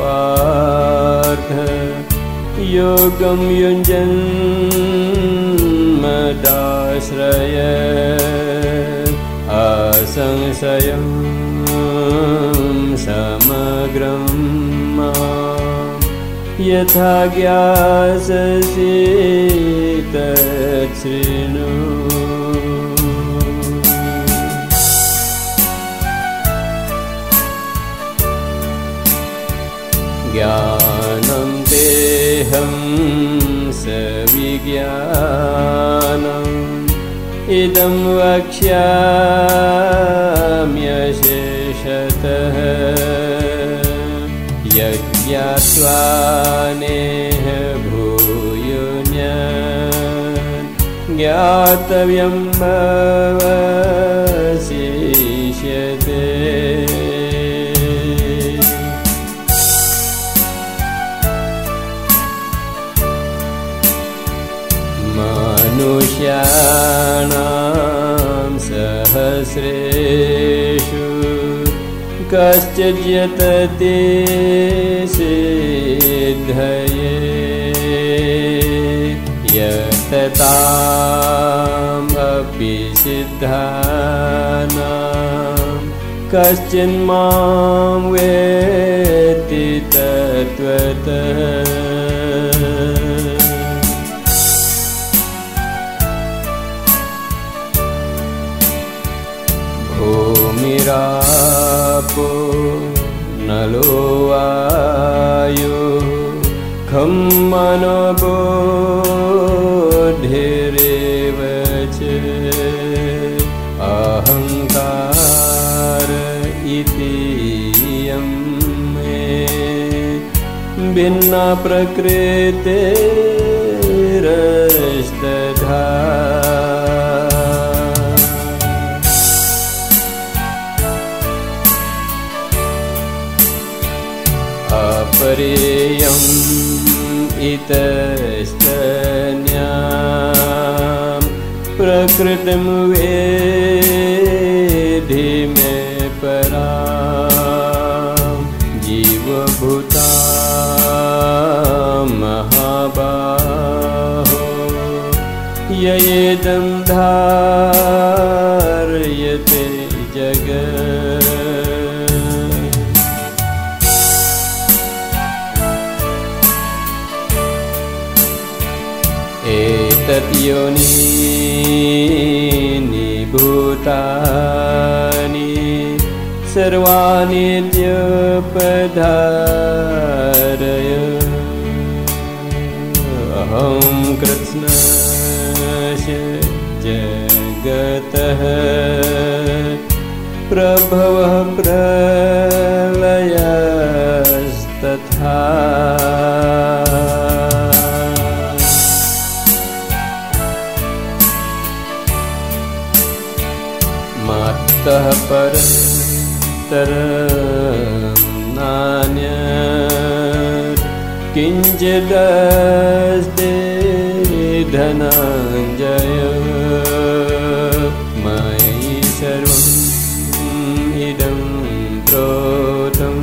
पार्थ योगं युञ्जन् मदाश्रय समग्रं यथा ज्ञाससि तच्छृणु ज्ञानं देहं सविज्ञानम्। इदं वक्ष्याम्यशेषतः। यज्ञात्वानेह भूयुन्य ज्ञातव्यं भवशिष्यते सहस्रेषु कश्चिद्यतते सिद्धये यततामपि सिद्धानां कश्चिन्मां वेत्ति तत्त्वतः भूमिरापो नलो वायो खं मनोबोधिरेव च अहङ्कार इति मे। भिन्ना प्रकृतिरस्तथा अपरेयम् इतस्तन्या प्रकृतिं वेधि मे परा जीवभूता महाबाहो। ययेदं धारयते एतद्योनि भूतानि सर्वाणि अहं कृत्स्नस्य जगतः प्रभवः परतर नान्य किञ्चिदस्ति धनञ्जय। मयि सर्वम् इदं प्रोतं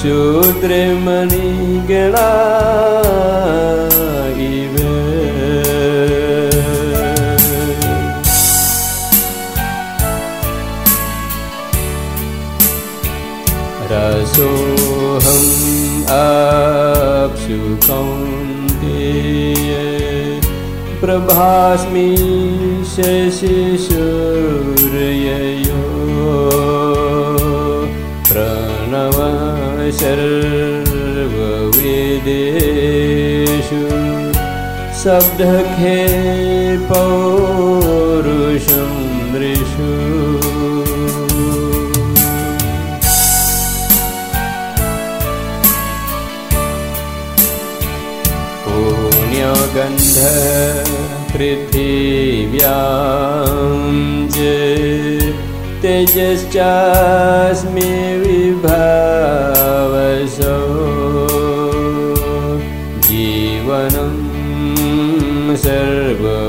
शूद्रमणिगणा प्रभास्मि शशिशूर्ययो। प्रणव सर्ववेदेषु शब्दखे पौरुषं दृशु पुण्यगन्ध पृथिव्यां च तेजश्चास्मि विभावसो जीवनं सर्वभूतेषु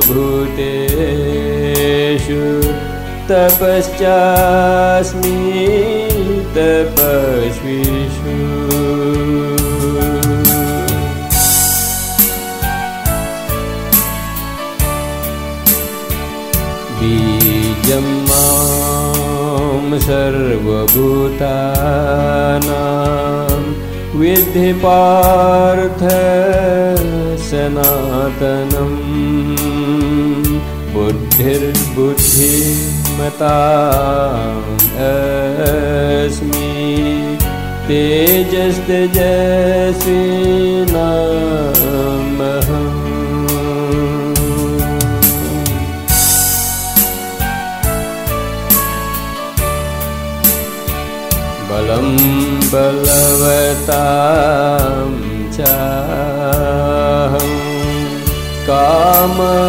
तपश्चास्मि तपस्विषु सर्वभूतानां विधिपार्थ सनातनम् बुद्धिर्बुद्धिमता अस्मि। तेजस्तेजस्विनामहम् बलवतां चाहं कामरागविवर्जितं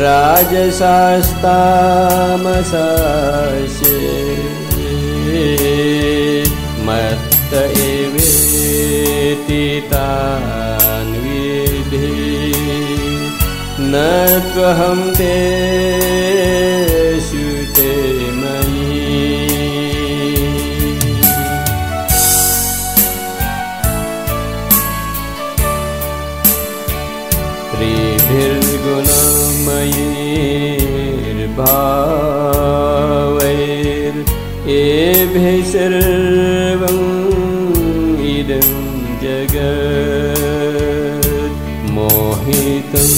राजसास्तामसास्ये मत्त एवेति तान् विधि न त्वहं ते सर्वम् इदं जगत् मोहितं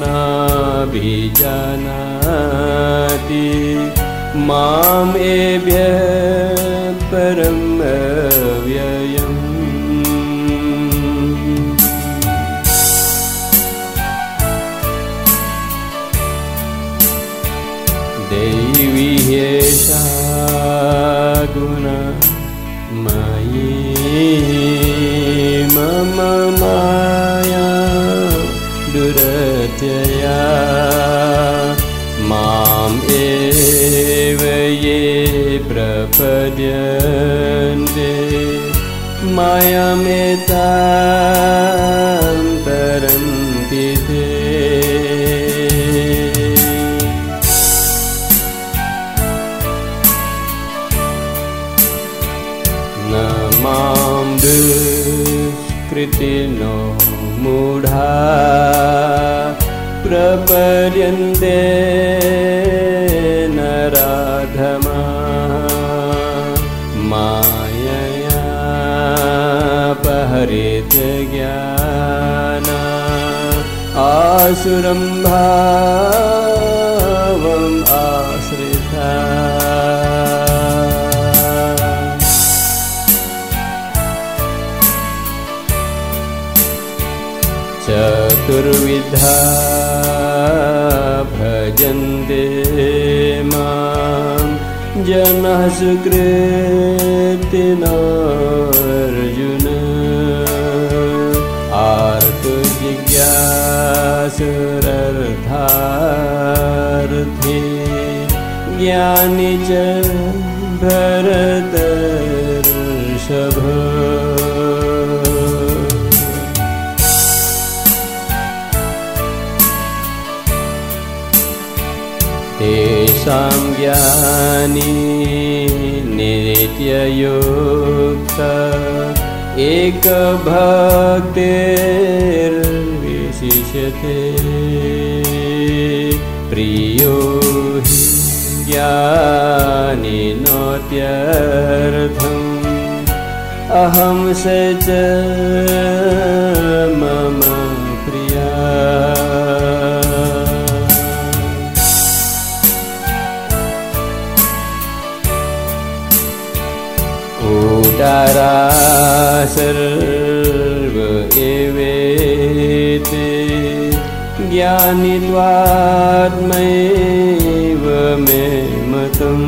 नाभिजानाति माम् एभ्यः परम् मायामेतां तरन्ति ते न मां दुष्कृतिनो मूढा प्रपर्यन्ते आसुरं भावम् आश्रिता। चतुर्विधा भजन्ते मां। जनः सुकृतिनार्जुन आर्तजिज्ञासुरर्थार्थी ज्ञानी च भरतर्षभ तेषां ज्ञानी नित्ययुक्त एकभक्तिर्विशिष्यते प्रियो हि ज्ञानिनोत्यर्थम्। अहं स च मम प्रिया। उदारा ज्ञानित्वात्मैव मे मतम्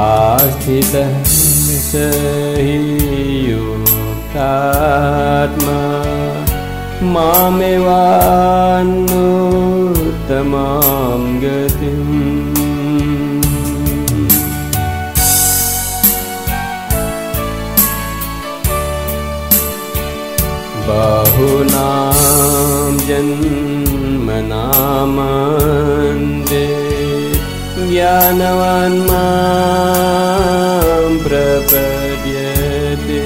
आस्थितः स हि युक्तात्मा गतिम् बहुनां जन्मनामन्दे ज्ञानवान् मां प्रपद्यते।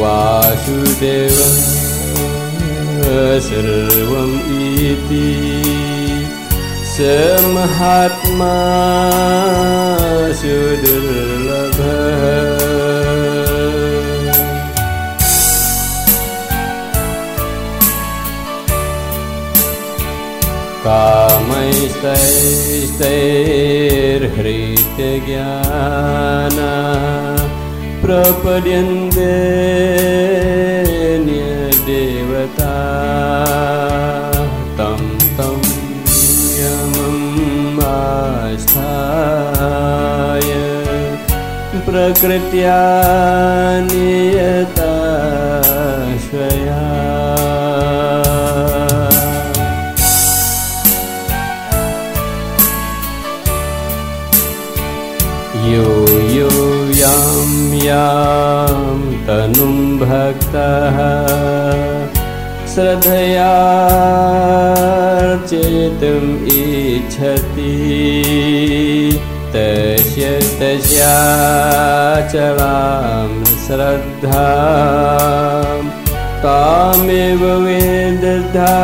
वासुदेव सर्वम् इति स महात्मा सुदुर्लभः कामैस्तैस्तैर्हृत्यज्ञाना प्रपद्यन्ते न्यदेवता तं तं यमम् आस्थाय प्रकृत्या नियताश्वया यो तनुं भक्तः श्रद्धया चेतुम् इच्छति। तस्य तस्याचलां श्रद्धा। तामेव वेदधा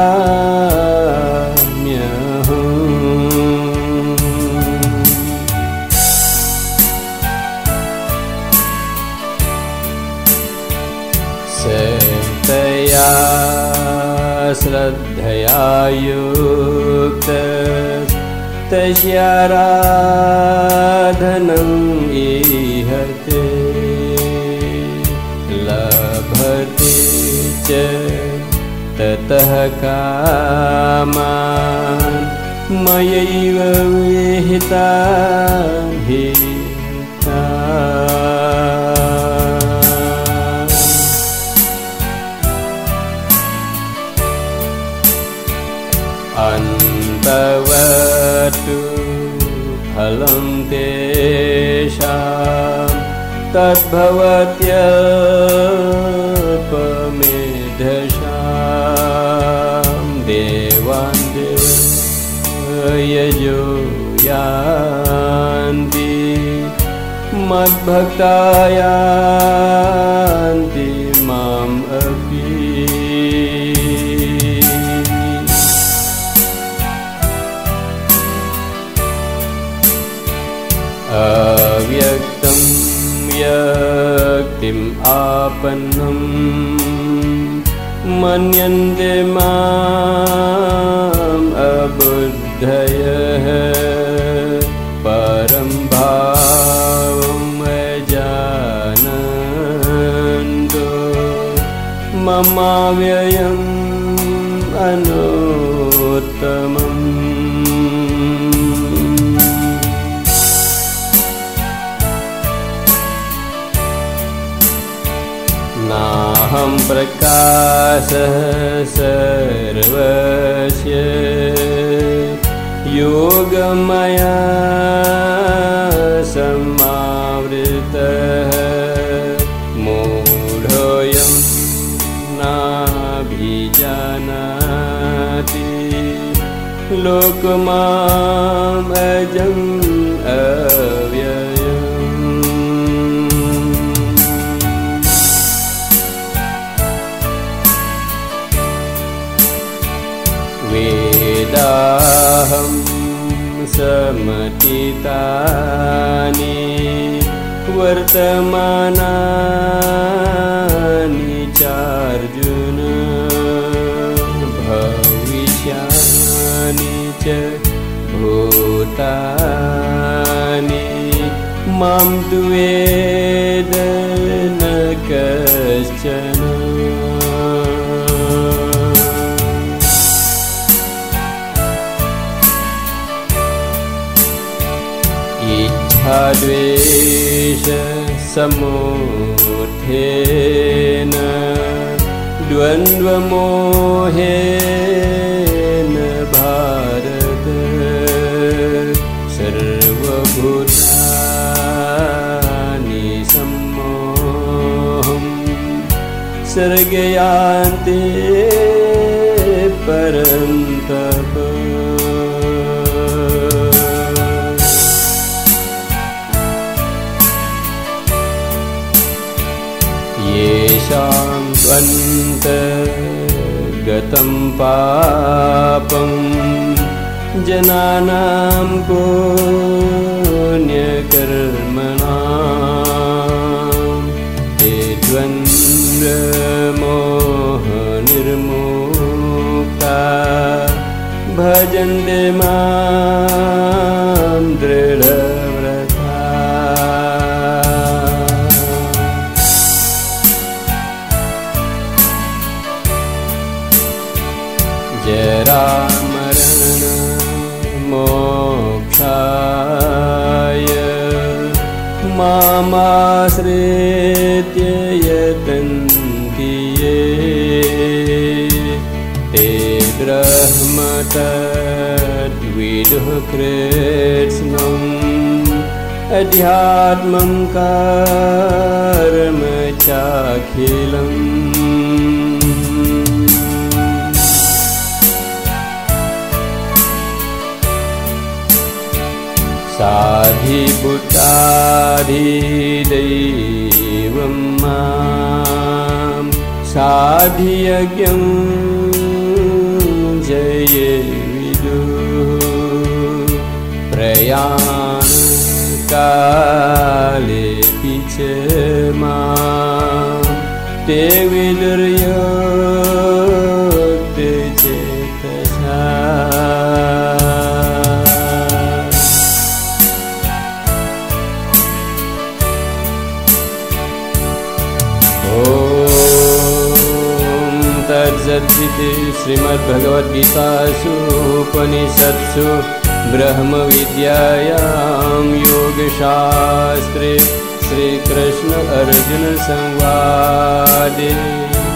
श्रद्धया युक्त तस्याराधनम् इहते लभते च ततः कामान् मयैव विहिता अन्तवतु तद्भवत्यल्पमेधशां देवान् यजो यान्ति मद्भक्तायान्ति आपन्नं मन्यन्ते माम् अबुद्धयः परं भावमजानन्दो ममाव्ययम् अनोत्तमम् प्रकाशः सर्वस्य योगमया समावृतः मूढोऽयं नाभिजानाति लोकमामजम् समतितानि वर्तमानानि चार्जुन भविष्यानि च भूतानि मां द्वेद रागद्वेष समूर्धेन द्वन्द्वमोहेन भारत सर्वभूतानि सम्मोहम् सर्गयान्ते परन्तप गतं पापं जनानां पुण्यकर्मणा ते द्वन्द्वमोहनिर्मुक्ता ब्रह्मतद्विदुः कृत्स्नम् अध्यात्मं कर्म चाखिलम् साधिभूताधिदैवं मां साधियज्ञं प्रयाणकालेऽपि च मां ते विदुर्य तत्सदिति श्रीमद्भगवद्गीतासु उपनिषत्सु ब्रह्मविद्यायां योगशास्त्रे श्रीकृष्ण अर्जुनसंवादे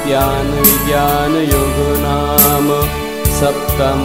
ज्ञानविज्ञानयोगो नाम सप्तमोऽध्याय